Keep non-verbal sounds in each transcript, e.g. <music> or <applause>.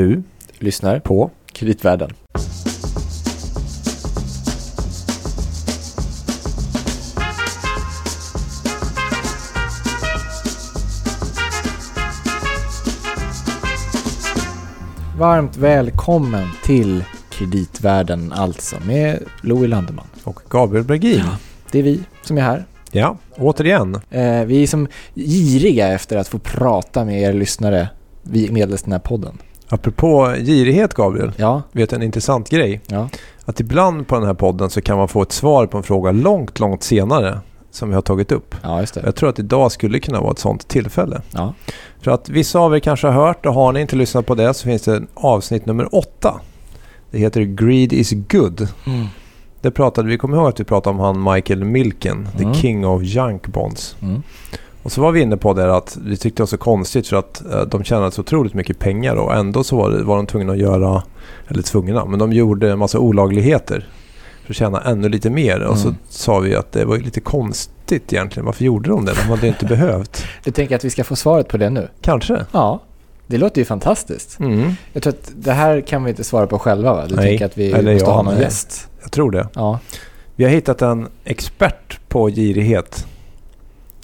Du lyssnar på Kreditvärlden. Varmt välkommen till Kreditvärlden alltså med Louis Landeman. och Gabriel Bergin. Det är vi som är här. Ja, återigen. Eh, vi är som giriga efter att få prata med er lyssnare medelst den här podden. Apropå girighet Gabriel, Ja, vet en intressant grej? ja. Att ibland på den här podden så kan man få ett svar på en fråga långt, långt senare som vi har tagit upp. Ja. Jag tror att idag skulle kunna vara ett sånt tillfälle. Ja. För att vissa av er kanske har hört och har ni inte lyssnat på det så finns det avsnitt nummer åtta. Det heter Greed is good. Mm. Det pratade, vi kommer ihåg att vi pratade om han Michael Milken, Mm. the king of junk bonds. Mm. Och så var vi inne på det att vi tyckte det var så konstigt för att eh, de tjänade så otroligt mycket pengar och ändå så var, var de tvungna att göra, eller tvungna, men de gjorde en massa olagligheter för att tjäna ännu lite mer. Och så Mm. sa vi att det var lite konstigt egentligen. Varför gjorde de det? De hade ju inte <laughs> behövt. Du tänker att vi ska få svaret på det nu? Kanske. Ja, det låter ju fantastiskt. Mm, Jag tror att det här kan vi inte svara på själva va? Du Nej. tänker att vi Eller måste ja, ha någon gäst? jag tror det. Ja. Vi har hittat en expert på girighet.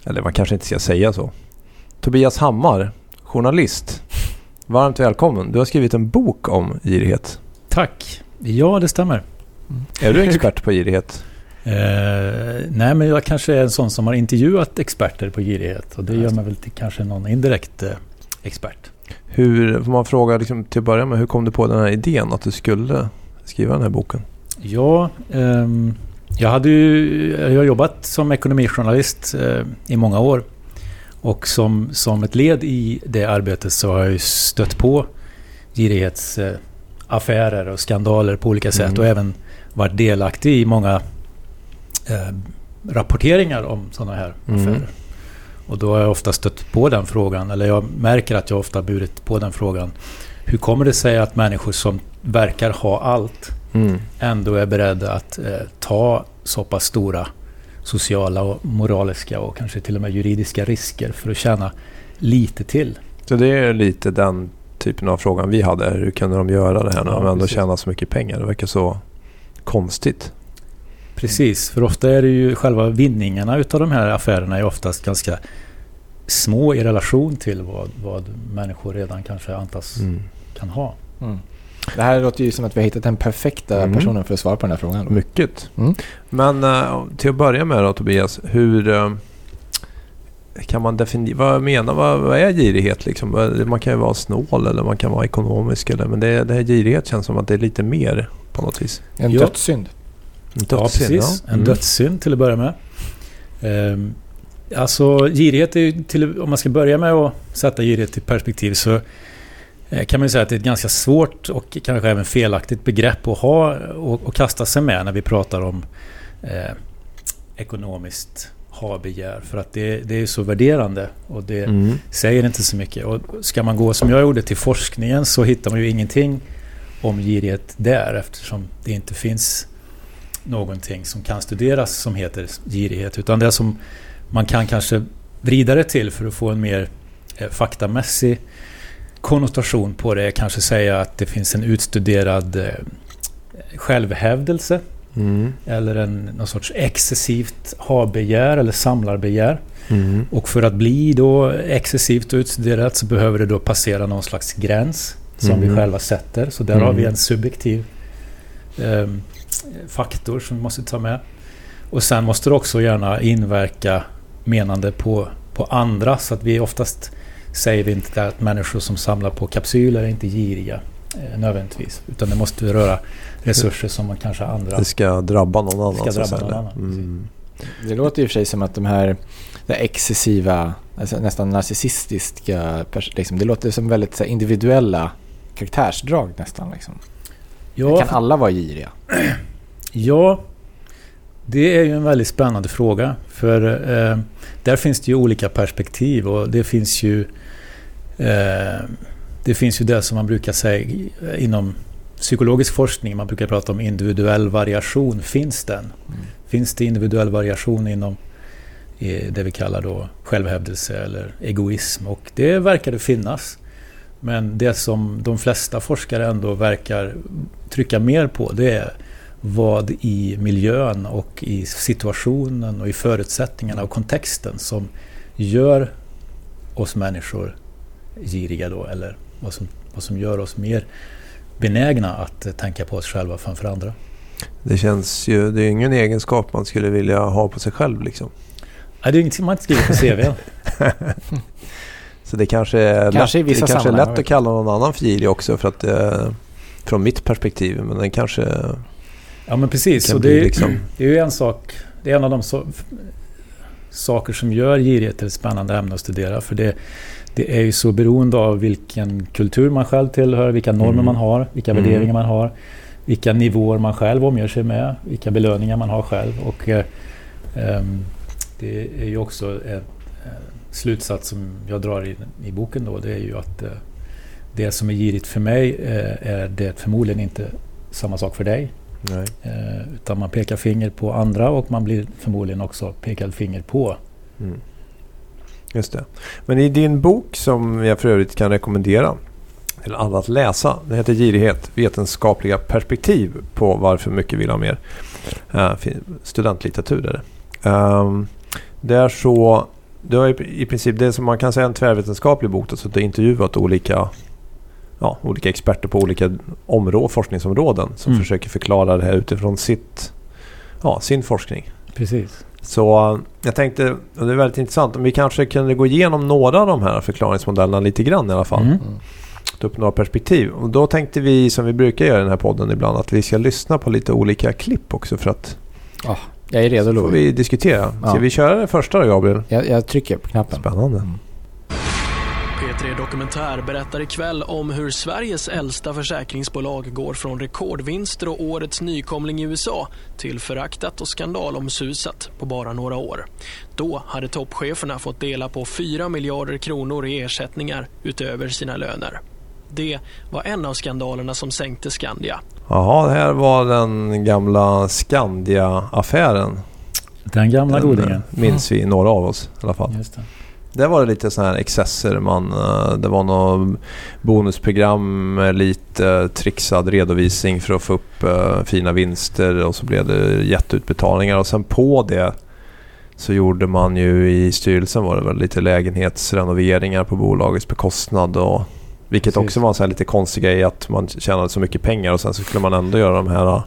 Eller man kanske inte ska säga så. Tobias Hammar, journalist. Varmt välkommen. Du har skrivit en bok om girighet. Tack. Ja, det stämmer. Är du expert på girighet? Eh, nej, men jag kanske är en sån som har intervjuat experter på girighet. Och det gör mig väl till kanske någon indirekt eh, expert. Hur, får man fråga liksom, till att börja med, hur kom du på den här idén att du skulle skriva den här boken? Ja, ehm, jag, hade ju, jag har jobbat som ekonomijournalist eh, i många år. Och som, som ett led i det arbetet så har jag ju stött på girighetsaffärer affärer och skandaler på olika sätt. Mm. Och även varit delaktig i många eh, rapporteringar om sådana här Mm. affärer. Och då har jag ofta stött på den frågan, eller jag märker att jag ofta burit på den frågan. Hur kommer det sig att människor som verkar ha allt Mm. ändå är beredda att eh, ta så pass stora sociala och moraliska och kanske till och med juridiska risker för att tjäna lite till. Så det är lite den typen av frågan vi hade. Hur kunde de göra det här när Ja, de ändå precis. tjänar så mycket pengar? Det verkar så konstigt. Precis, för ofta är det ju själva vinningarna utav de här affärerna är oftast ganska små i relation till vad, vad människor redan kanske antas Mm. kan ha. Mm. Det här låter ju som att vi har hittat den perfekta Mm. personen för att svara på den här frågan. då. Mycket. Mm. Men eh, till att börja med då Tobias, hur eh, kan man definiera, vad menar, vad, vad är girighet liksom? Man kan ju vara snål eller man kan vara ekonomisk eller, men det, det här girighet känns som att det är lite mer på något vis. En Ja. dödssynd. En Ja, dödssynd, precis. ja. En Mm. dödssynd till att börja med. Ehm, alltså girighet är ju till, om man ska börja med att sätta girighet i perspektiv så kan man ju säga att det är ett ganska svårt och kanske även felaktigt begrepp att ha och, och kasta sig med när vi pratar om eh, ekonomiskt ha-begär. För att det, det är så värderande och det Mm. säger inte så mycket. Och ska man gå som jag gjorde till forskningen så hittar man ju ingenting om girighet där eftersom det inte finns någonting som kan studeras som heter girighet. Utan det som man kan kanske vrida det till för att få en mer eh, faktamässig konnotation på det är kanske säga att det finns en utstuderad eh, självhävdelse Mm. eller en, någon sorts excessivt ha-begär eller samlarbegär. Mm. Och för att bli då excessivt och utstuderat så behöver det då passera någon slags gräns som Mm. vi själva sätter. Så där har Mm. vi en subjektiv ehm, faktor som vi måste ta med. Och sen måste det också gärna inverka menande på, på andra så att vi oftast säger vi inte att människor som samlar på kapsyler är inte giriga eh, nödvändigtvis. Utan det måste röra resurser som man kanske andra Det ska drabba någon annan. Ska så att drabba någon annan, Mm. Det låter i och för sig som att de här det excessiva, alltså nästan narcissistiska, liksom, det låter som väldigt så här, individuella karaktärsdrag nästan. Liksom. Ja, Kan alla vara giriga? Ja, det är ju en väldigt spännande fråga. För eh, där finns det ju olika perspektiv och det finns ju eh, det finns ju det som man brukar säga inom psykologisk forskning, man brukar prata om individuell variation. Finns den? Mm. Finns det individuell variation inom det vi kallar då självhävdelse eller egoism? Och det verkar det finnas. Men det som de flesta forskare ändå verkar trycka mer på det är vad i miljön och i situationen och i förutsättningarna och kontexten som gör oss människor giriga då eller vad som, vad som gör oss mer benägna att tänka på oss själva framför andra. Det känns ju, det är ingen egenskap man skulle vilja ha på sig själv liksom. Nej, det är ingenting man inte skriver på CV. <laughs> Så det kanske är Kanske lätt, vissa det kanske är lätt att kalla någon annan för girig också för att det, från mitt perspektiv. Men den kanske Ja men precis. Och det, är, liksom... det är ju en sak. Det är en av de so saker som gör girighet till ett spännande ämne att studera. För det, det är ju så beroende av vilken kultur man själv tillhör, vilka normer Mm. man har, vilka Mm. värderingar man har, vilka nivåer man själv omger sig med, vilka belöningar man har själv. Och eh, ehm, det är ju också en, en slutsats som jag drar i, i boken då. Det är ju att eh, det som är girigt för mig eh, är det förmodligen inte samma sak för dig. Eh, utan man pekar finger på andra och man blir förmodligen också pekad finger på. Mm. Just det. Men i din bok som jag för övrigt kan rekommendera till alla att läsa. Den heter Girighet. Vetenskapliga perspektiv på varför mycket vill ha mer. Uh, studentlitteratur är det. Um, det är så... Det är i princip det som man kan säga en tvärvetenskaplig bok. Så du har intervjuat olika, ja, olika experter på olika områden, forskningsområden som Mm. försöker förklara det här utifrån sitt, ja, sin forskning. Precis. Så eh, jag tänkte, och det är väldigt intressant, om vi kanske kunde gå igenom några av de här förklaringsmodellerna lite grann i alla fall. Mm. Ta upp några perspektiv. Och då tänkte vi, som vi brukar göra i den här podden ibland, att vi ska lyssna på lite olika klipp också för att Jag är redo så får vi diskutera. Ska Ja. vi köra det första då Gabriel? Jag, jag trycker på knappen. Spännande. Mm. P3 Dokumentär berättar ikväll om hur Sveriges äldsta försäkringsbolag går från rekordvinster och årets nykomling i USA till föraktat och skandalomsusat på bara några år. Då hade toppcheferna fått dela på 4 miljarder kronor i ersättningar utöver sina löner. Det var en av skandalerna som sänkte Skandia. Jaha, det här var den gamla Skandia-affären. Den gamla Den, godingen. minns vi, några av oss i alla fall. Just det. Där var det lite sådana här excesser. Man, eh, det var något bonusprogram med lite trixad redovisning för att få upp eh, fina vinster och så blev det jätteutbetalningar och sen på det så gjorde man ju i styrelsen var det väl lite lägenhetsrenoveringar på bolagets bekostnad och vilket Precis. också var en här lite konstig grej att man tjänade så mycket pengar och sen så skulle man ändå göra de här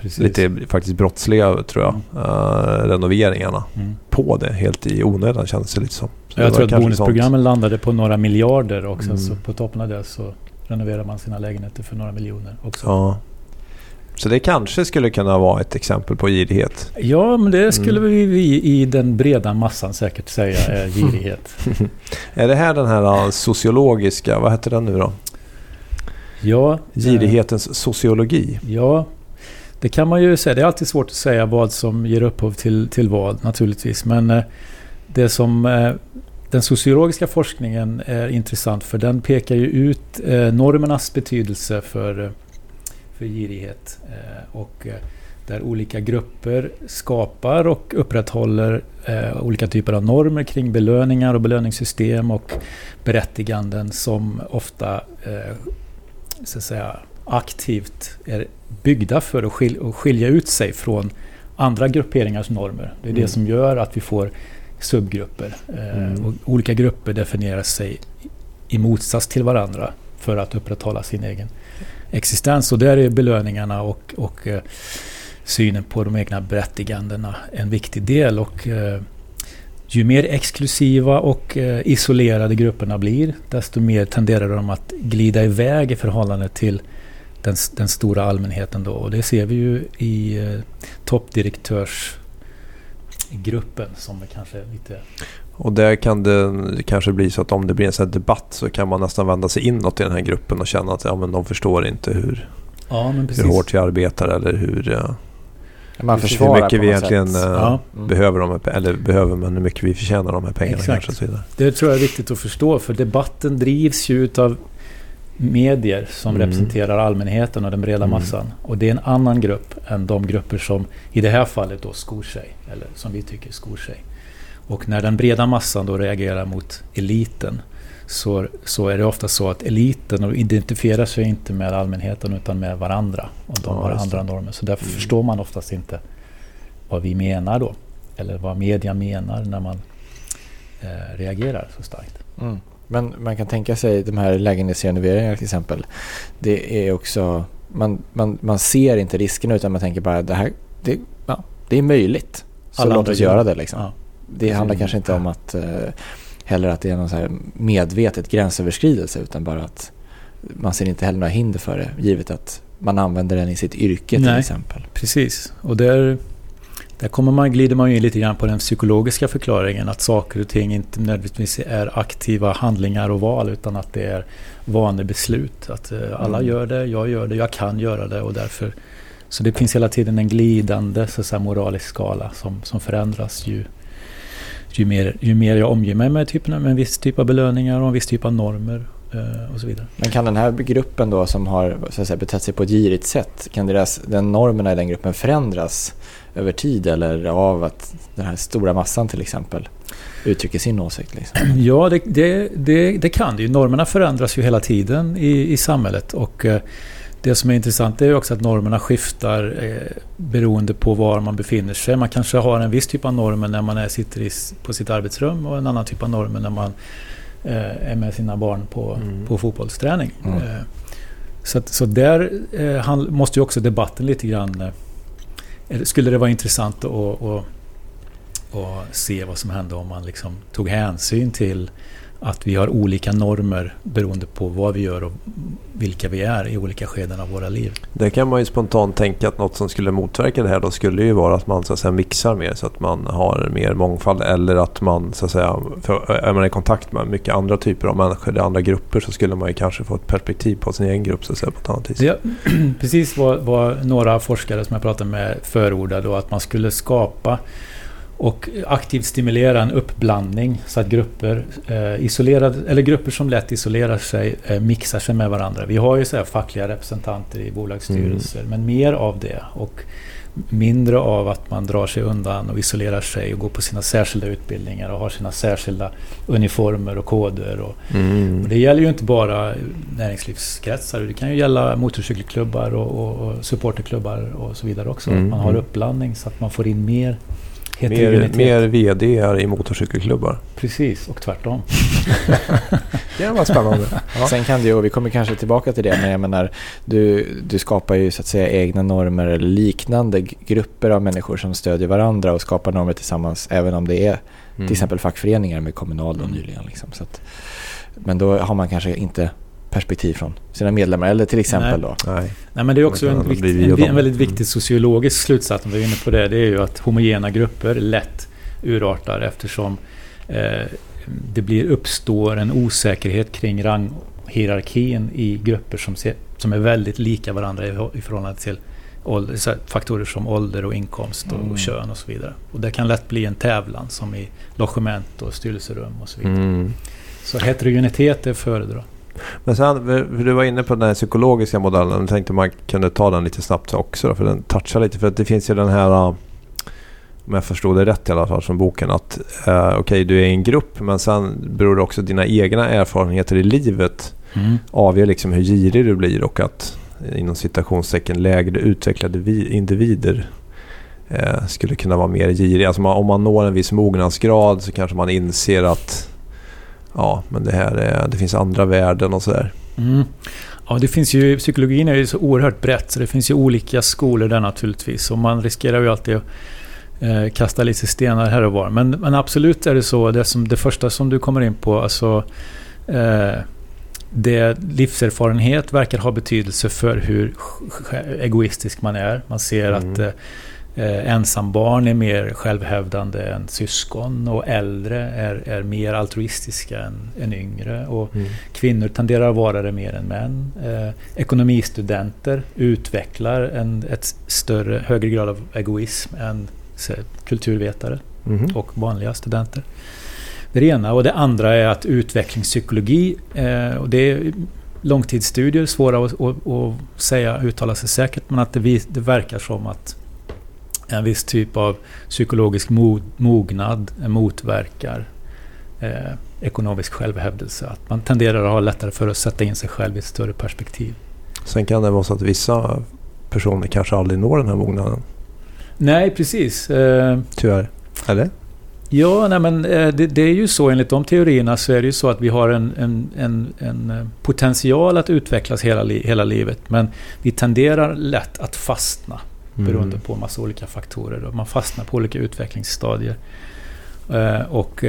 Precis. lite faktiskt brottsliga tror jag eh, renoveringarna Mm. på det helt i onödan kändes det lite som. Så Jag tror att bonusprogrammen landade på några miljarder och sen Mm. så på toppen av det så renoverar man sina lägenheter för några miljoner också. Ja. Så det kanske skulle kunna vara ett exempel på girighet. Ja, men det skulle Mm. vi, i den breda massan säkert säga är <laughs> girighet. Är det här den här uh, sociologiska, vad heter den nu då? Ja, eh, Girighetens sociologi. Ja, det kan man ju säga. Det är alltid svårt att säga vad som ger upphov till, till vad naturligtvis. Men eh, det som eh, den sociologiska forskningen är intressant för den pekar ju ut eh, normernas betydelse för, för girighet. Och där olika grupper skapar och upprätthåller olika typer av normer kring belöningar och belöningssystem och berättiganden som ofta så att säga, aktivt är byggda för att skil att skilja ut sig från andra grupperingars normer. Det är Mm. det som gör att vi får subgrupper. Eh, Mm. och olika grupper definierar sig i motsats till varandra för att upprätthålla sin egen existens. Och där är belöningarna och, och eh, synen på de egna berättigandena en viktig del. Och eh, ju mer exklusiva och eh, isolerade grupperna blir, desto mer tenderar de att glida iväg i förhållande till den, den stora allmänheten. Då. Och det ser vi ju i eh, toppdirektörsgruppen som är kanske lite... Och där kan det kanske bli så att om det blir en sån här debatt så kan man nästan vända sig inåt i den här gruppen och känna att ja, men de förstår inte hur, Ja, hur hårt vi arbetar eller hur, eh, Man Hur försvarar hur mycket vi egentligen sätt. eh, Ja. Mm. behöver de eller behöver men hur mycket vi förtjänar de här pengarna Exakt. kanske och så vidare. Det tror jag är viktigt att förstå för debatten drivs ju utav medier som Mm. representerar allmänheten och den breda Mm. massan. Och det är en annan grupp än de grupper som i det här fallet då skor sig. Eller som vi tycker skor sig. Och när den breda massan då reagerar mot eliten så, så är det ofta så att eliten identifierar sig inte med allmänheten utan med varandra. Och de Ja, har andra normer. Så därför Mm. förstår man oftast inte vad vi menar då. Eller vad media menar när man eh, reagerar så starkt. Mm. Men man kan tänka sig de här lägenhetsrenoveringarna till exempel. Det är också, man, man, man ser inte riskerna utan man tänker bara det här, det, ja, det är möjligt. Så Alla låt oss gör göra det liksom. Ja. Det handlar kanske inte om att eh, heller att det är någon så medvetet gränsöverskridelse utan bara att man ser inte heller några hinder för det givet att man använder den i sitt yrke till Nej. exempel. Precis. Och där, där kommer man, glider man ju in lite grann på den psykologiska förklaringen att saker och ting inte nödvändigtvis är aktiva handlingar och val utan att det är vanebeslut. Att eh, alla Mm. gör det, jag gör det, jag kan göra det och därför så det finns hela tiden en glidande så säga, moralisk skala som, som förändras ju, ju, mer, ju mer jag omger mig med, typen, med en viss typ av belöningar och en viss typ av normer eh, och så vidare. Men kan den här gruppen då som har så att säga, betett sig på ett girigt sätt, kan deras, den normerna i den gruppen förändras över tid eller av att den här stora massan till exempel uttrycker sin åsikt? Liksom? <clears throat> Ja, det, det, det, det kan det ju. Normerna förändras ju hela tiden i, i samhället. Och eh, det som är intressant är också att normerna skiftar eh, beroende på var man befinner sig. Man kanske har en viss typ av normer när man är, sitter i, på sitt arbetsrum och en annan typ av normer när man eh, är med sina barn på, Mm. på fotbollsträning. Mm. Eh, så, att, så där han, måste ju också debatten lite grann... Skulle det vara intressant att, att, att se vad som hände om man liksom tog hänsyn till att vi har olika normer beroende på vad vi gör och vilka vi är i olika skeden av våra liv. Det kan man ju spontant tänka att något som skulle motverka det här då skulle ju vara att man så att säga mixar mer så att man har mer mångfald eller att man så att säga, är man i kontakt med mycket andra typer av människor eller andra grupper så skulle man ju kanske få ett perspektiv på sin egen grupp så att säga på ett annat vis. Är <clears throat> precis vad, vad några forskare som jag pratade med förordade då, att man skulle skapa och aktivt stimulera en uppblandning så att grupper, eh, isolerade, eller grupper som lätt isolerar sig eh, mixar sig med varandra. Vi har ju så här fackliga representanter i bolagsstyrelser men mer av det och mindre av att man drar sig undan och isolerar sig och går på sina särskilda utbildningar och har sina särskilda uniformer och koder och Mm. och det gäller ju inte bara näringslivskretsar. Det kan ju gälla motorcykelklubbar och, och, och supporterklubbar och så vidare också. Mm, Att man har mm. uppblandning så att man får in mer Mer, heterogenitet. mer VD är i motorcykelklubbar. Precis, och tvärtom. <laughs> Det var spännande. Ja. Sen kan det ju, och vi kommer kanske tillbaka till det, men jag menar, du, du skapar ju så att säga egna normer eller liknande grupper av människor som stödjer varandra och skapar normer tillsammans, även om det är Mm. till exempel fackföreningar med Kommunal då Mm. nyligen. Liksom, så att, men då har man kanske inte perspektiv från sina medlemmar, eller till exempel då. Nej. Nej, men det är också en, bli vikt, vi en, en väldigt Mm. viktig sociologisk slutsats, om vi är inne på det, det är ju att homogena grupper lätt urartar eftersom eh, det blir, uppstår en osäkerhet kring ranghierarkin i grupper som, ser, som är väldigt lika varandra i, i förhållande till ålder, så här, faktorer som ålder och inkomst och, Mm. och kön och så vidare. Och det kan lätt bli en tävlan som i logement och styrelserum och så vidare. Mm. Så heterogenitet är föredra. Men sen, för du var inne på den här psykologiska modellen. Jag tänkte man kunde ta den lite snabbt också. Då, för den touchar lite. För att det finns ju den här... uh, Om jag förstod det rätt i alla fall från boken. Att uh, okej, du är i en grupp. Men sen beror det också dina egna erfarenheter i livet. Avgör liksom hur girig du blir. Och att eh, inom citationstecken lägre utvecklade vi, individer eh, skulle kunna vara mer giriga. Alltså man, om man når en viss mognadsgrad så kanske man inser att ja, men det här är, det finns andra värden och sådär. Mm. Ja, det finns ju, psykologin är ju så oerhört brett så det finns ju olika skolor där naturligtvis och man riskerar ju alltid att eh, kasta lite stenar här och var. Men, men absolut är det så, det, som, det första som du kommer in på, alltså eh, det livserfarenhet verkar ha betydelse för hur egoistisk man är. Man ser Mm. att eh, eh, ensambarn är mer självhävdande än syskon och äldre är, är mer altruistiska än, än yngre. Och Kvinnor tenderar att vara det mer än män. Eh, ekonomistudenter utvecklar en ett större, högre grad av egoism än så, kulturvetare Mhm. och vanliga studenter. Det ena. Och det andra är att utvecklingspsykologi, eh, och det är långtidsstudier, svåra att, att, att säga, uttala sig säkert, men att det, det verkar som att en viss typ av psykologisk mognad motverkar eh, ekonomisk självhävdelse. Att man tenderar att ha lättare för att sätta in sig själv i ett större perspektiv. Sen kan det vara så att vissa personer kanske aldrig når den här mognaden. Nej, precis. Eh, Tyvärr. Eller? Ja, nej, men eh, det, det, är ju så enligt de teorierna så är det ju så att vi har en, en, en, en eh, potential att utvecklas hela, hela livet. Men vi tenderar lätt att fastna beroende mm. på en massa olika faktorer. Man fastnar på olika utvecklingsstadier. Eh, och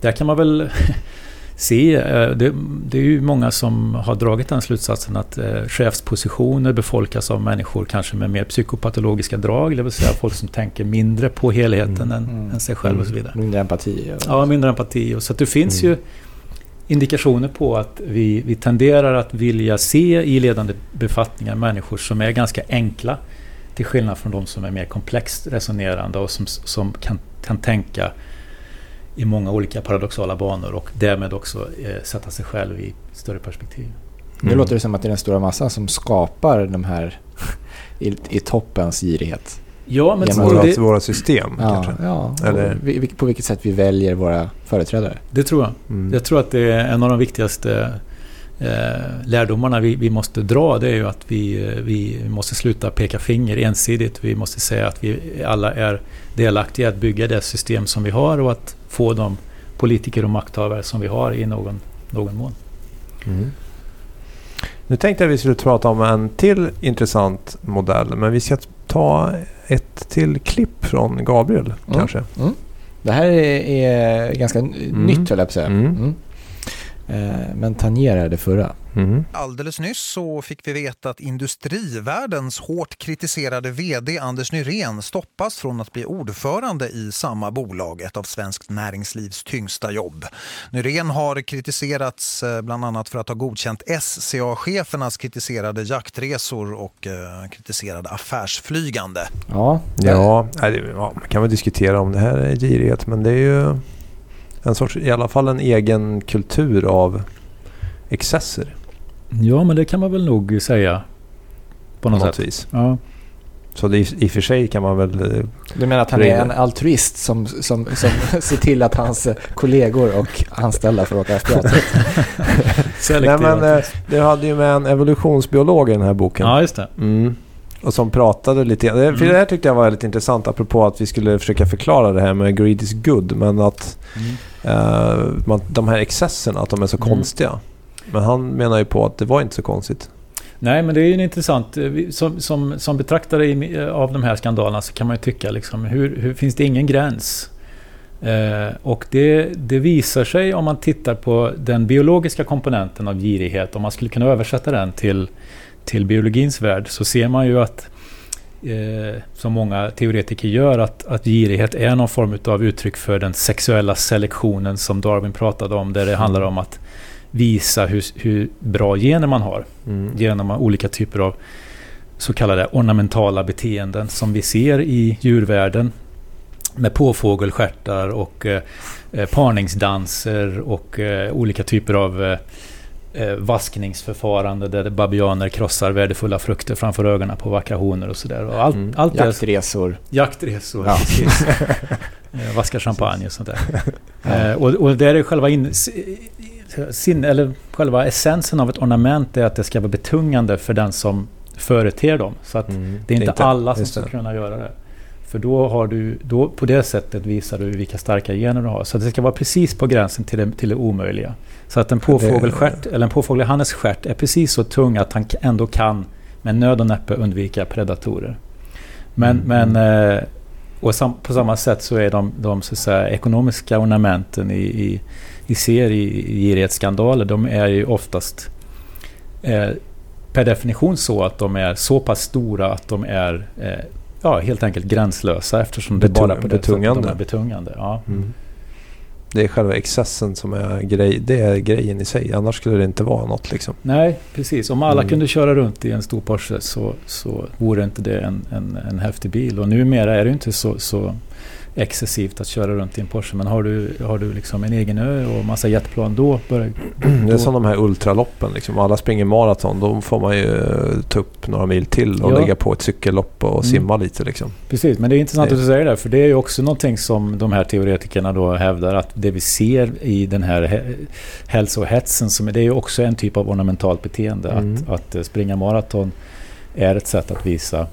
där kan man väl <laughs> se, det, det, är ju många som har dragit den slutsatsen att chefspositioner befolkas av människor kanske med mer psykopatologiska drag, det vill säga folk som tänker mindre på helheten mm. än, mm. än, sig själv och så vidare. Mindre empati. Ja, mindre empati. Och så det finns mm. ju indikationer på att vi, vi tenderar att vilja se i ledande befattningar människor som är ganska enkla till skillnad från de som är mer komplext resonerande och som, som kan, kan tänka i många olika paradoxala banor och därmed också eh, sätta sig själv i större perspektiv. Mm. Nu låter det som att det är den stora massan som skapar de här <laughs> i, i toppens girighet. Ja, men Genom det, våra system ja, kanske? Ja, Eller? Vi, på vilket sätt vi väljer våra företrädare. Det tror jag. Mm. Jag tror att det är en av de viktigaste lärdomarna vi, vi, måste dra. Det är ju att vi, vi måste sluta peka finger ensidigt. Vi måste säga att vi alla är delaktiga i att bygga det system som vi har och att få de politiker och makthavare som vi har i någon, någon mån. Mm. Nu tänkte jag att vi skulle prata om en till intressant modell. Men vi ska ta ett till klipp från Gabriel mm. kanske. Mm. Det här är, är ganska mm. nytt höll jag på att säga. Eh, men tangerar det förra. Mm. Alldeles nyss så fick vi veta att industrivärldens hårt kritiserade vd Anders Nyrén stoppas från att bli ordförande i samma bolag, ett av svenskt näringslivs tyngsta jobb. Nyrén har kritiserats eh, bland annat för att ha godkänt SCA-chefernas kritiserade jaktresor och eh, kritiserade affärsflygande. Ja, ja, ja, man kan väl diskutera om det här är girighet men det är ju en sorts, i alla fall en egen kultur av excesser. Ja, men det kan man väl nog säga. På något, på något sätt. vis. Ja. Så det, i och för sig kan man väl... Eh, du menar att han är en altruist som, som, som <laughs> ser till att hans kollegor och anställda får åka efter <laughs> Nej men eh, du hade ju med en evolutionsbiolog i den här boken. Ja, just det. Mm. Och som pratade lite För mm. det här tyckte jag var väldigt intressant apropå att vi skulle försöka förklara det här med greed is good. Men att mm. man, de här excesserna, att de är så mm. konstiga. Men han menar ju på att det var inte så konstigt. Nej, men det är ju intressant. Eh, som, som, som betraktare eh, av de här skandalerna så kan man ju tycka liksom, hur, hur finns det ingen gräns? Eh, och det, det, visar sig om man tittar på den biologiska komponenten av girighet, om man skulle kunna översätta den till, till biologins värld, så ser man ju att eh, som många teoretiker gör, att, att girighet är någon form av uttryck för den sexuella selektionen som Darwin pratade om, där det handlar om att visa hur, hur bra gener man har. Mm. Genom olika typer av så kallade ornamentala beteenden som vi ser i djurvärlden. Med påfågelstjärtar och eh, eh, parningsdanser och eh, olika typer av eh, eh, vaskningsförfarande där babianer krossar värdefulla frukter framför ögonen på vackra honor och sådär. Och allt, mm. allt jaktresor. Jaktresor, ja. precis. <laughs> Eh, vaska champagne och sånt där. Ja. och, och där är själva in, sin, eller själva essensen av ett ornament är att det ska vara betungande för den som företer dem. Så att mm, det är inte, inte alla som ska kunna göra det. För då har du, då, på det sättet visar du vilka starka gener du har. Så det ska vara precis på gränsen till det, till det omöjliga. Så att en påfågelstjärt, eller en påfågelhannes stjärt är precis så tung att han ändå kan med nöd och näppe undvika predatorer. Men, mm. men eh, och sam, på samma sätt så är de, de så säga, ekonomiska ornamenten i, i i girighetsskandaler, de är ju oftast eh, per definition så att de är så pass stora att de är eh, ja, helt enkelt gränslösa eftersom det bara på det betungande. de är betungande. Ja. Mm. Det är själva excessen som är, grej, det är grejen i sig. Annars skulle det inte vara något. Liksom. Nej, precis. Om alla mm. kunde köra runt i en stor Porsche så, så vore inte det en, en, en häftig bil. Och numera är det inte så, så excessivt att köra runt i en Porsche. Men har du, har du liksom en egen ö och massa jetplan då börjar... <clears throat> Det är som de här ultraloppen. Liksom. Alla springer maraton. Då får man ju eh, ta upp några mil till och Ja. lägga på ett cykellopp och Mm. simma lite. Liksom. Precis, men det är intressant Det- att du säger det. För det är ju också någonting som de här teoretikerna då hävdar att det vi ser i den här hä- hälsohetsen, som, det är ju också en typ av ornamentalt beteende. Mm. Att, att eh, springa maraton är ett sätt att visa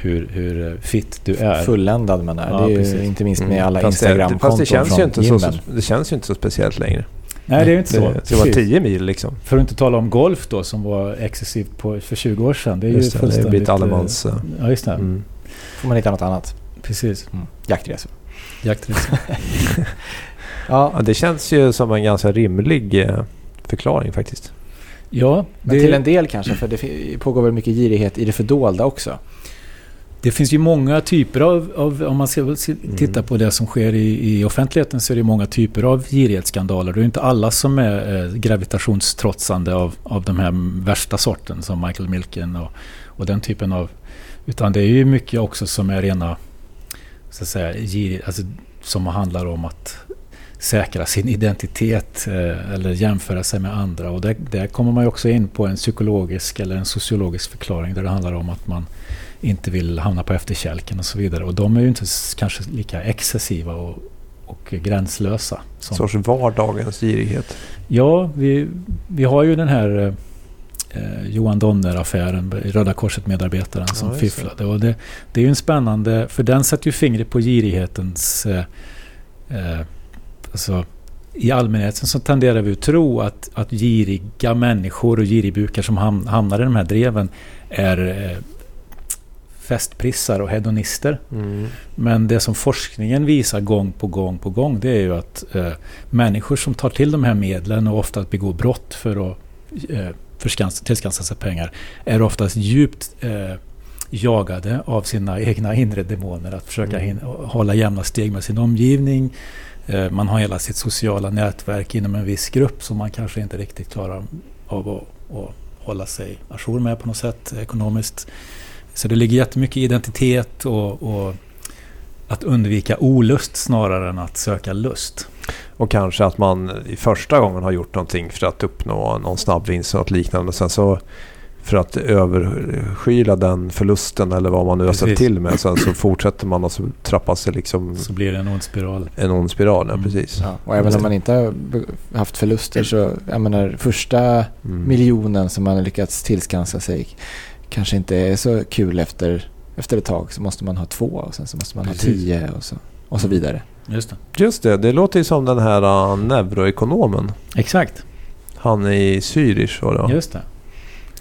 hur, hur eh, fit du är. Fulländad man är. Ja, det är ju inte minst med Mm. alla det- Instagram-konton det känns, ju från inte så, gymmen. det känns ju inte så speciellt längre. Nej, det är ju inte så. Det, det var Precis. 10 mil liksom. För att inte tala om golf då som var excessivt på, för 20 år sedan. Det är Just ju det, det har fullständigt... blivit allemans... eh, eh, Ja, just det. Mm. får man hitta något annat. Precis. Mm. Jaktresor. Jaktresor. <laughs> Ja, Ja, det känns ju som en ganska rimlig eh, förklaring faktiskt. ja, men till en del kanske. För det pågår väl mycket girighet i det fördolda också. Det finns ju många typer av, av om man ska se- titta på det som sker i, i offentligheten så är det många typer av girighetsskandaler. Det är inte alla som är eh, gravitationstrotsande av, av de här värsta sorten som Michael Milken och, och den typen av... Utan det är ju mycket också som är rena, så att säga, gir, alltså, som handlar om att säkra sin identitet eh, eller jämföra sig med andra. Och där, där kommer man ju också in på en psykologisk eller en sociologisk förklaring där det handlar om att man inte vill hamna på efterkälken och så vidare. Och de är ju inte kanske lika excessiva och, och gränslösa. Som, sorts vardagens girighet. ja, vi, vi har ju den här eh, Johan Donner-affären, Röda Korset-medarbetaren som Ja, fifflade. Och det, det är ju en spännande, för den sätter ju fingret på girighetens... Eh, eh, alltså, I allmänheten så tenderar vi att tro att, att giriga människor och girigbukar som ham, hamnar i de här dreven är eh, festprissar och hedonister. Mm. Men det som forskningen visar gång på gång på gång det är ju att eh, människor som tar till de här medlen och ofta begår brott för att eh, tillskansa sig pengar är oftast djupt eh, jagade av sina egna inre demoner. Att försöka Mm. hin- hålla jämna steg med sin omgivning. Eh, man har hela sitt sociala nätverk inom en viss grupp som man kanske inte riktigt klarar av att, att hålla sig ajour med på något sätt ekonomiskt. Så det ligger jättemycket i identitet och, och att undvika olust snarare än att söka lust. Och kanske att man i första gången har gjort någonting för att uppnå någon snabb vinst och något liknande. Sen så för att överskyla den förlusten eller vad man nu har Precis. ställt till med. Sen så fortsätter man och så trappas det liksom Så blir det en ond spiral. en ond spiral. Ja, Mm. precis. Ja, och även om man inte har haft förluster så, jag menar, första Mm. miljonen som man har lyckats tillskansa sig kanske inte är så kul efter, efter ett tag. Så måste man ha två och sen så måste man Precis. ha tio och så, och så vidare. Just det. Just det, det låter ju som den här uh, neuroekonomen. Exakt. Han i Zürich var det va? Just det.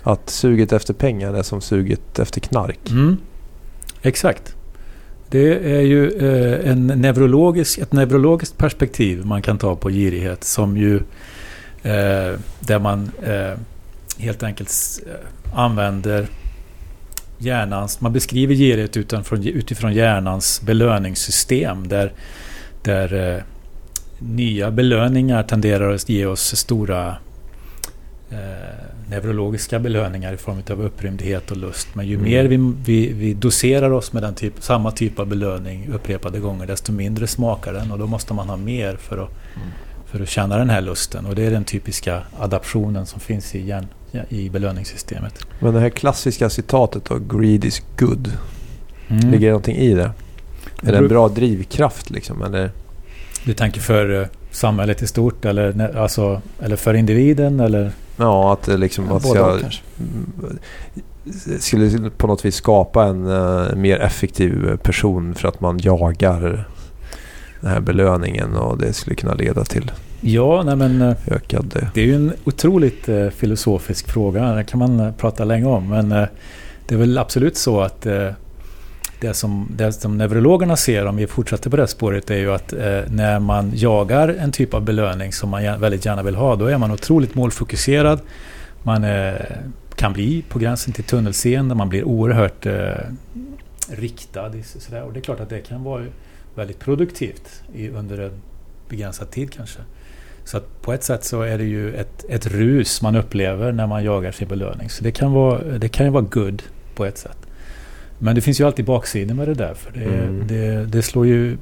Att suget efter pengar är som suget efter knark. Mm. Exakt. Det är ju eh, en neurologisk, ett neurologiskt perspektiv man kan ta på girighet som ju eh, där man eh, helt enkelt eh, använder hjärnans, man beskriver girighet utifrån, utifrån hjärnans belöningssystem där, där eh, nya belöningar tenderar att ge oss stora eh, neurologiska belöningar i form av upprymdhet och lust. Men ju Mm. mer vi, vi, vi doserar oss med den typ, samma typ av belöning upprepade gånger desto mindre smakar den och då måste man ha mer för att, för att känna den här lusten. Och det är den typiska adaptionen som finns i, hjärn, i belöningssystemet. Men det här klassiska citatet då, greed is good. Mm. Ligger det någonting i det? Är det en bra drivkraft liksom? Eller? Du tänker för eh, samhället i stort eller, alltså, eller för individen eller? Ja, att det liksom man Båda ska, och kanske. mm, skulle på något vis skapa en eh, mer effektiv person för att man jagar den här belöningen och det skulle kunna leda till Ja, nej men eh, ökad... eh, Det är ju en otroligt eh, filosofisk fråga. Det kan man eh, prata länge om. Men eh, det är väl absolut så att det, som, det som neurologerna ser, om vi fortsätter på det spåret, är ju att när man jagar en typ av belöning som man väldigt gärna vill ha, då är man otroligt målfokuserad. Man kan bli på gränsen till tunnelseende, man blir oerhört riktad. så-. Och det är klart att det kan vara väldigt produktivt i, under en begränsad tid kanske. Så på ett sätt så är det ju ett, ett rus man upplever när man jagar sin belöning. Så det kan, vara, det kan ju vara good på ett sätt. Men det finns ju alltid baksidor med det där. För det, Mm. det, det slår ju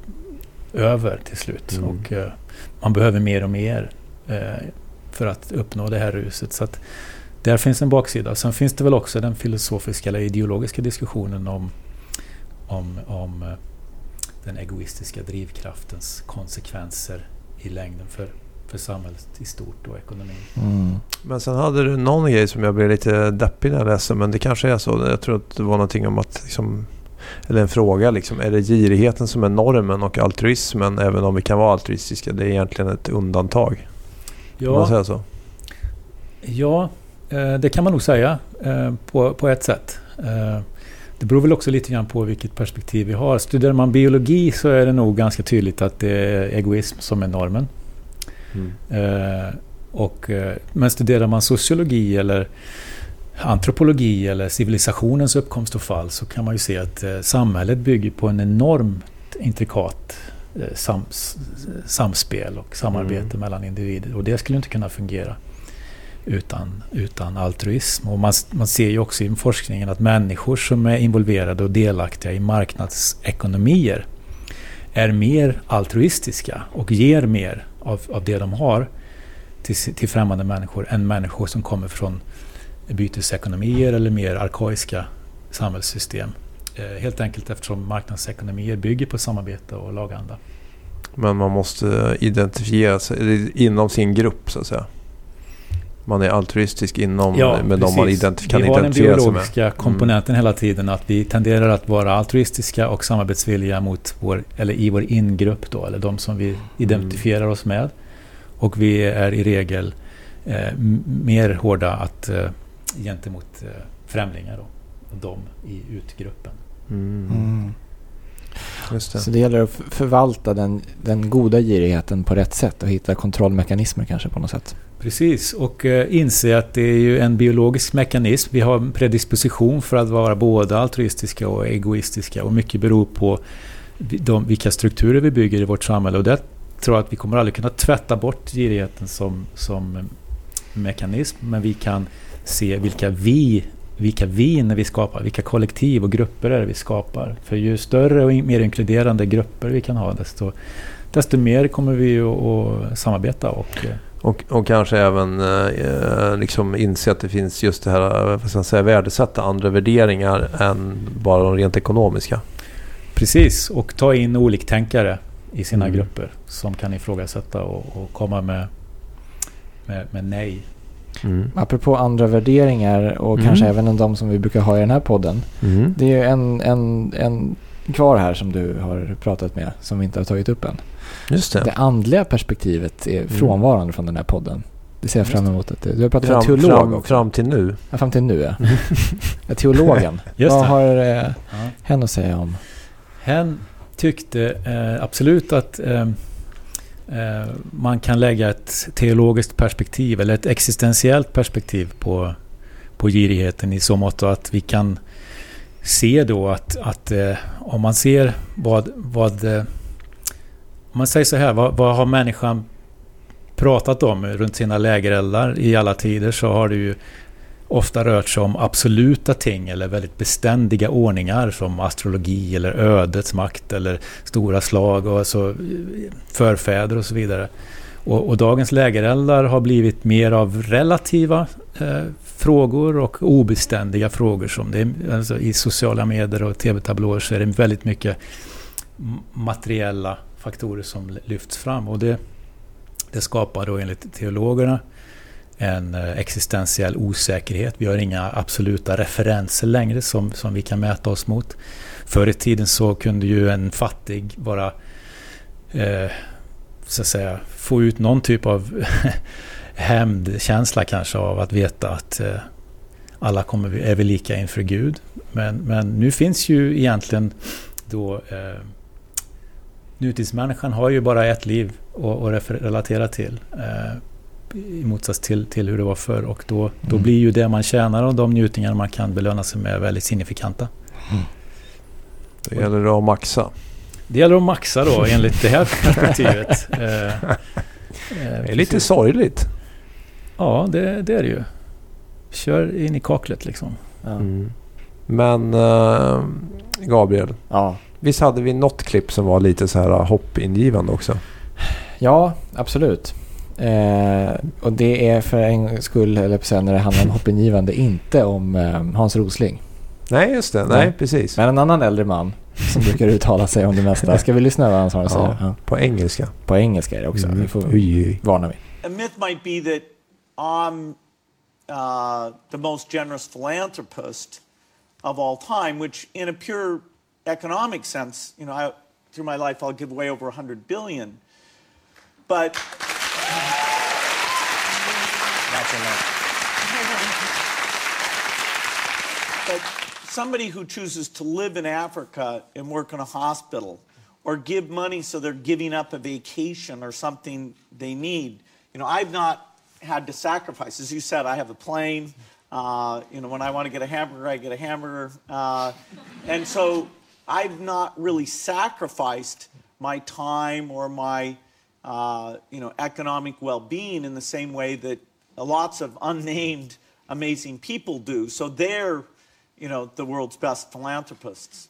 över till slut. Mm. Och eh, man behöver mer och mer eh, för att uppnå det här ruset. Så att där finns en baksida. Sen finns det väl också den filosofiska eller ideologiska diskussionen om, om, om eh, den egoistiska drivkraftens konsekvenser i längden för, för samhället i stort och ekonomin. Mm. Men sen hade du någon grej som jag blev lite deppig när jag läste. Men det kanske är så. Jag tror att det var någonting om att liksom, eller en fråga liksom. Är det girigheten som är normen och altruismen, även om vi kan vara altruistiska, det är egentligen ett undantag? Kan man Ja, säga så? ja eh, det kan man nog säga eh, på, på ett sätt. Eh, Det beror väl också lite grann på vilket perspektiv vi har. Studerar man biologi så är det nog ganska tydligt att det är egoism som är normen. Mm. Eh, och, eh, men studerar man sociologi eller antropologi eller civilisationens uppkomst och fall så kan man ju se att eh, samhället bygger på en enormt intrikat eh, sams, samspel och samarbete Mm. mellan individer. Och det skulle inte kunna fungera utan, utan altruism. Och man, man ser ju också i forskningen att människor som är involverade och delaktiga i marknadsekonomier är mer altruistiska och ger mer av, av det de har till, till främmande människor än människor som kommer från bytesekonomier eller mer arkaiska samhällssystem. Eh, helt enkelt eftersom marknadsekonomier bygger på samarbete och laganda. Men man måste identifiera sig inom sin grupp så att säga. Man är altruistisk inom med de man precis. identif- kan Vi har den identifiera sig med. biologiska komponenten hela tiden att vi tenderar att vara altruistiska och samarbetsvilliga mot vår, eller i vår ingrupp då, eller de som vi identifierar oss med. Och vi är i regel eh, mer hårda att, eh, gentemot eh, främlingar då, och de i utgruppen. Mm. Mm. Just det. Så det gäller att förvalta den, den goda girigheten på rätt sätt och hitta kontrollmekanismer kanske på något sätt. Precis, och eh, inse att det är ju en biologisk mekanism. Vi har en predisposition för att vara både altruistiska och egoistiska och mycket beror på de, vilka strukturer vi bygger i vårt samhälle. Och där tror jag att vi kommer aldrig kunna tvätta bort girigheten som, som mekanism. Men vi kan se vilka vi, vilka vi när vi skapar, vilka kollektiv och grupper är det vi skapar. För ju större och mer inkluderande grupper vi kan ha desto, desto mer kommer vi att, samarbeta och eh, och, och kanske även eh, liksom inse att det finns just det här, vad ska man säga, värdesätta andra värderingar än bara de rent ekonomiska. Precis, och ta in oliktänkare i sina Mm. grupper som kan ifrågasätta och, och komma med, med, med nej. Mm. Apropå andra värderingar och Mm. kanske även de som vi brukar ha i den här podden. Mm. Det är ju en, en, en kvar här som du har pratat med som vi inte har tagit upp än. Just det. Det andliga perspektivet är frånvarande från den här podden. Det ser jag fram emot. Att det, du har pratat med en Fram, teolog fram, också. fram till nu. Ja, fram till nu ja. ja teologen. <laughs> Just Vad det. har eh, Ja. hen att säga om? Hen tyckte eh, absolut att eh, eh, man kan lägga ett teologiskt perspektiv eller ett existentiellt perspektiv på, på girigheten i så mått att vi kan se då att, att eh, om man ser vad, vad eh, om man säger så här, vad, vad har människan pratat om runt sina lägereldar i alla tider så har det ju ofta rört sig om absoluta ting eller väldigt beständiga ordningar som astrologi eller ödets makt eller stora slag och alltså förfäder och så vidare. Och, och dagens lägereldar har blivit mer av relativa eh, frågor och obeständiga frågor som det är, alltså i sociala medier och tv-tablåer så är det väldigt mycket materiella faktorer som lyfts fram och det, det skapar då enligt teologerna en eh, existentiell osäkerhet. Vi har inga absoluta referenser längre som, som vi kan mäta oss mot. Förr i tiden så kunde ju en fattig bara eh, så att säga, få ut någon typ av <laughs> hämndkänsla kanske av att veta att eh, alla kommer, är vi lika inför Gud. Men, men nu finns ju egentligen då eh, nutidsmänniskan har ju bara ett liv att, relatera till. Eh, i motsats till, till hur det var förr. Och då, då Mm. blir ju det man tjänar och de njutningar man kan belöna sig med väldigt signifikanta. Det gäller det att maxa. Det gäller att maxa då enligt det här <laughs> perspektivet. Eh, eh, Det är lite sorgligt. Ja, det, det är det ju. Kör in i kaklet liksom. Ja. Mm. Men eh, Gabriel, ja. Visst hade vi något klipp som var lite så här hoppingivande också? Ja, absolut. Eh, och det är för en skull, eller på säga, när det handlar om hoppingivande, inte om eh, Hans Rosling. Nej, just det. Nej, Nej. precis. Men en annan äldre man som brukar uttala sig om det mesta. Ska vi lyssna vad han har att säga? Ja, på engelska. På engelska är det också. Mm. Vi får varna vi. A myth might be that I'm uh, the most generous philanthropist of all time, which, in a pure economic sense, you know, I, through my life, I'll give away over 100 billion. But that's a lot. But somebody who chooses to live in Africa and work in a hospital or give money so they're giving up a vacation or something they need, you know, I've not had to sacrifice. As you said, I have a plane. Uh, you know, when I want to get a hamburger, I get a hamburger. Uh, and so I've not really sacrificed my time or my, uh, you know, economic well-being in the same way that lots of unnamed amazing people do. So they're, you know, the world's best philanthropists.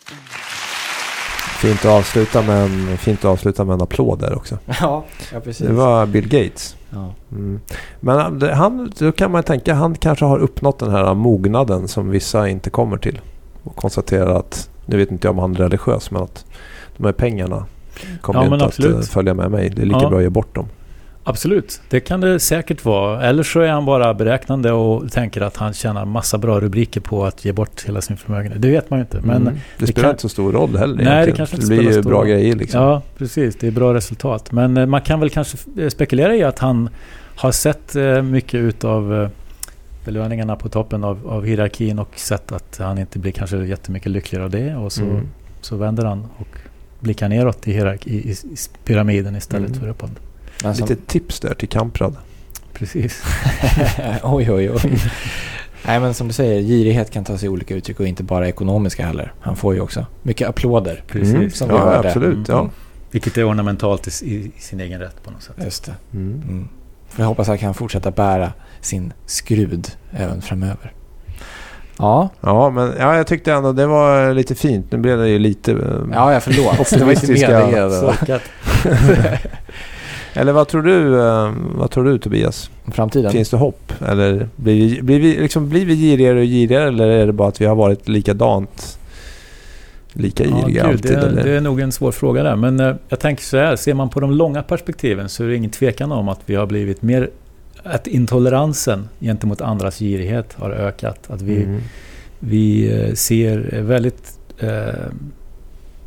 Fint att avsluta med en, fint att avsluta med en applåd där också. <laughs> Ja, ja precis. Det var Bill Gates. Ja. Mm. Men det- han, då kan man tänka, han kanske har uppnått den här mognaden som vissa inte kommer till. Och konstaterar att, nu vet inte jag om han är religiös, men att de här pengarna kommer Ja, ju inte absolut. att eh, följa med mig. Det är lika Ja. bra att ge bort dem. Absolut, det kan det säkert vara. Eller så är han bara beräknande och tänker att han tjänar massa bra rubriker på att ge bort hela sin förmögenhet. Det vet man ju inte. Men mm. Det det spelar kan- inte så stor roll heller Nej, det egentligen. kanske det inte blir spelar ju bra roll. grejer liksom. Ja, precis. Det är bra resultat. Men eh, man kan väl kanske spekulera i att han har sett eh, mycket utav eh, belöningarna på toppen av, av hierarkin och sett att han inte blir kanske jättemycket lyckligare av det. Och så, Mm. så vänder han och blickar neråt i, hierarki, i, i, pyramiden istället Mm. för uppåt. Som, Lite tips där till Kamprad. Precis. <laughs> oj, oj, oj. <laughs> Nej, men som du säger, girighet kan ta sig olika uttryck och inte bara ekonomiska heller. Han får ju också mycket applåder. Precis. Mm. Som vi ja, hörde. absolut. Mm. Ja. Vilket är ornamentalt i, i, i sin egen rätt på något sätt. Just det. Mm. Mm. Får jag hoppas att han kan fortsätta bära sin skrud även framöver. Ja, Ja, men ja, jag tyckte ändå det var lite fint. Nu blev det ju lite... eh, ja, jag förlåt. Det var inte Optimistiska-. <laughs> Eller vad tror du, eh, vad tror du Tobias? Om Framtiden? Finns det hopp? Eller blir vi, blir, vi, liksom, blir vi girigare och girigare eller är det bara att vi har varit likadant? Lika Ja, iriga gud, alltid? det, eller? det är nog en svår fråga där. Men eh, jag tänker så här, ser man på de långa perspektiven så är det ingen tvekan om att vi har blivit mer... Att intoleransen gentemot andras girighet har ökat. Att vi, Mm. vi eh, ser väldigt eh,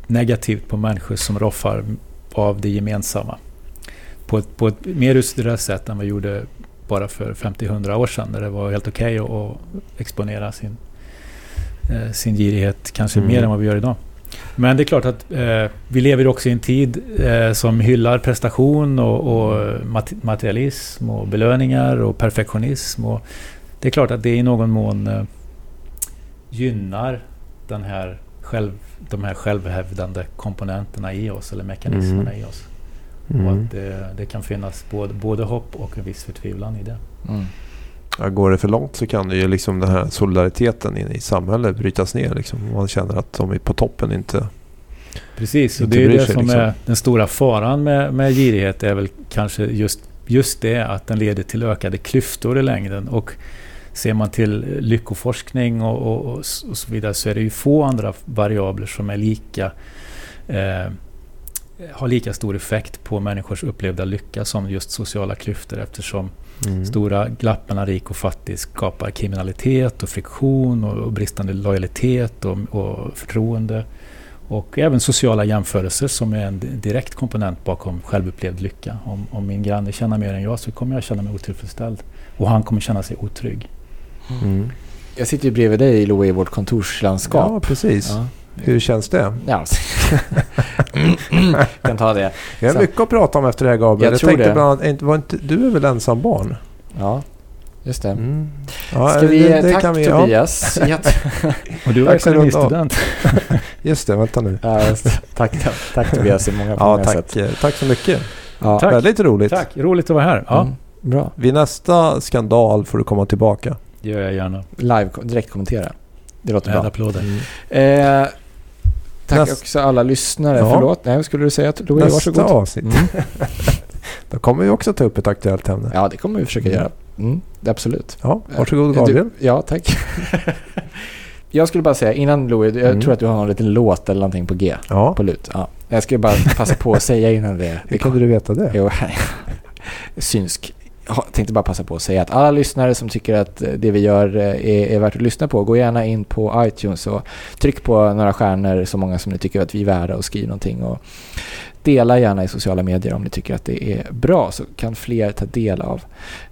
negativt på människor som roffar av det gemensamma. På ett, på ett mer utstuderat sätt än vi gjorde bara för 50-100 år sedan. Där det var helt okej att, att exponera sin, eh, sin girighet. Kanske Mm. mer än vad vi gör idag. Men det är klart att eh, vi lever också i en tid eh, som hyllar prestation och, och mat- materialism och belöningar och perfektionism. Och det är klart att det i någon mån eh, gynnar den här själv, de här självhävdande komponenterna i oss eller mekanismerna Mm. i oss. Och Mm. att det, det kan finnas både, både hopp och en viss förtvivlan i det. Mm. Ja, går det för långt så kan det ju liksom den här solidariteten i samhället brytas ner. Liksom. Man känner att de är på toppen inte... Precis, och det är det sig, som liksom. är den stora faran med, med girighet är väl kanske just, just det att den leder till ökade klyftor i längden. Och ser man till lyckoforskning och, och, och, och så vidare så är det ju få andra variabler som är lika eh, har lika stor effekt på människors upplevda lycka som just sociala klyftor eftersom Mm. Stora glapp mellan rik och fattig skapar kriminalitet och friktion och, och bristande lojalitet och, och förtroende. Och även sociala jämförelser som är en di- direkt komponent bakom självupplevd lycka. Om, om min granne tjänar mer än jag så kommer jag känna mig otillfredsställd. Och han kommer känna sig otrygg. Mm. Jag sitter ju bredvid dig Lo i vårt kontorslandskap. Ja, precis. Ja. Hur känns det? Ja. <laughs> kan ta det. Vi har mycket att prata om efter det här Gabriel. Jag Jag, tror tänkte det. bland annat, var inte, du är väl ensam barn? Ja, just det. Mm. Ja, Ska vi, det- det tack kan vi- ja. Tobias. <laughs> Jätte... <laughs> Och du mycket. ekonomistudent. Just det, vänta nu. ja, tack, tack Tobias i många, på Ja, många tack. sätt. eh, Tack så mycket. Ja. Tack. Väldigt roligt. Tack, roligt att vara här. Ja, Mm, bra. Vid nästa skandal får du komma tillbaka. det gör jag gärna. Live, direkt kommentera. Det låter Med bra. applåder. Mm. Eh, Tack Näst- också alla lyssnare. Ja. Förlåt, nej, skulle du säga? Louis, Nästa varsågod. avsnitt. Mm. <laughs> Då kommer vi också ta upp ett aktuellt ämne. Ja, det kommer vi försöka Mm. göra. Mm, absolut. Ja, varsågod Eh, Gabriel. Du, ja, tack. <laughs> jag skulle bara säga innan Louis, jag Mm. tror att du har någon liten låt eller någonting på G. Ja, På lut. Ja. Jag skulle bara passa på att säga innan det... hur kunde du veta det? Jo, <laughs> synsk. Tänkte bara passa på att säga att alla lyssnare som tycker att eh, det vi gör eh, är, är värt att lyssna på, gå gärna in på iTunes och tryck på några stjärnor, så många som ni tycker att vi är värda och skriv någonting. Och dela gärna i sociala medier om ni tycker att det är bra, så kan fler ta del av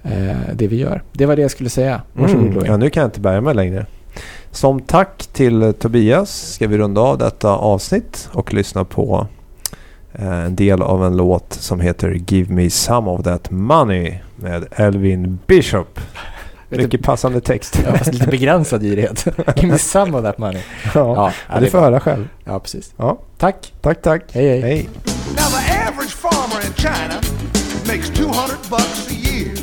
eh, det vi gör. Det var det jag skulle säga. Varsågod Mm. Ja, nu kan jag inte bärga mig längre. Som tack till Tobias ska vi runda av detta avsnitt och lyssna på en del av en låt som heter Give Me Some of That Money med Elvin Bishop. Mycket passande text. Ja, fast lite begränsad girighet. <laughs> Give me some of that money. ja, Ja, du det får höra själv. Ja, precis. Ja, Tack. tack, tack. Hej, hej. Hej. Now the average farmer in China makes 200 bucks a year.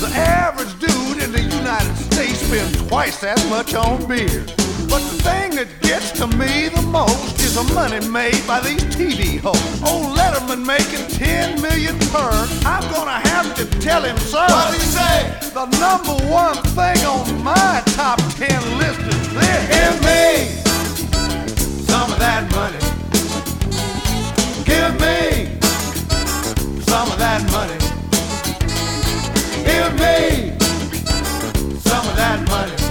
The average dude in the United States spends twice that much on beer. But the thing that gets to me the most is the money made by these TV hosts. Old Letterman making 10 million per. I'm gonna have to tell him, sir. What do you say? The number one thing on my top 10 list is this. Give me some of that money. Give me some of that money. Give me some of that money.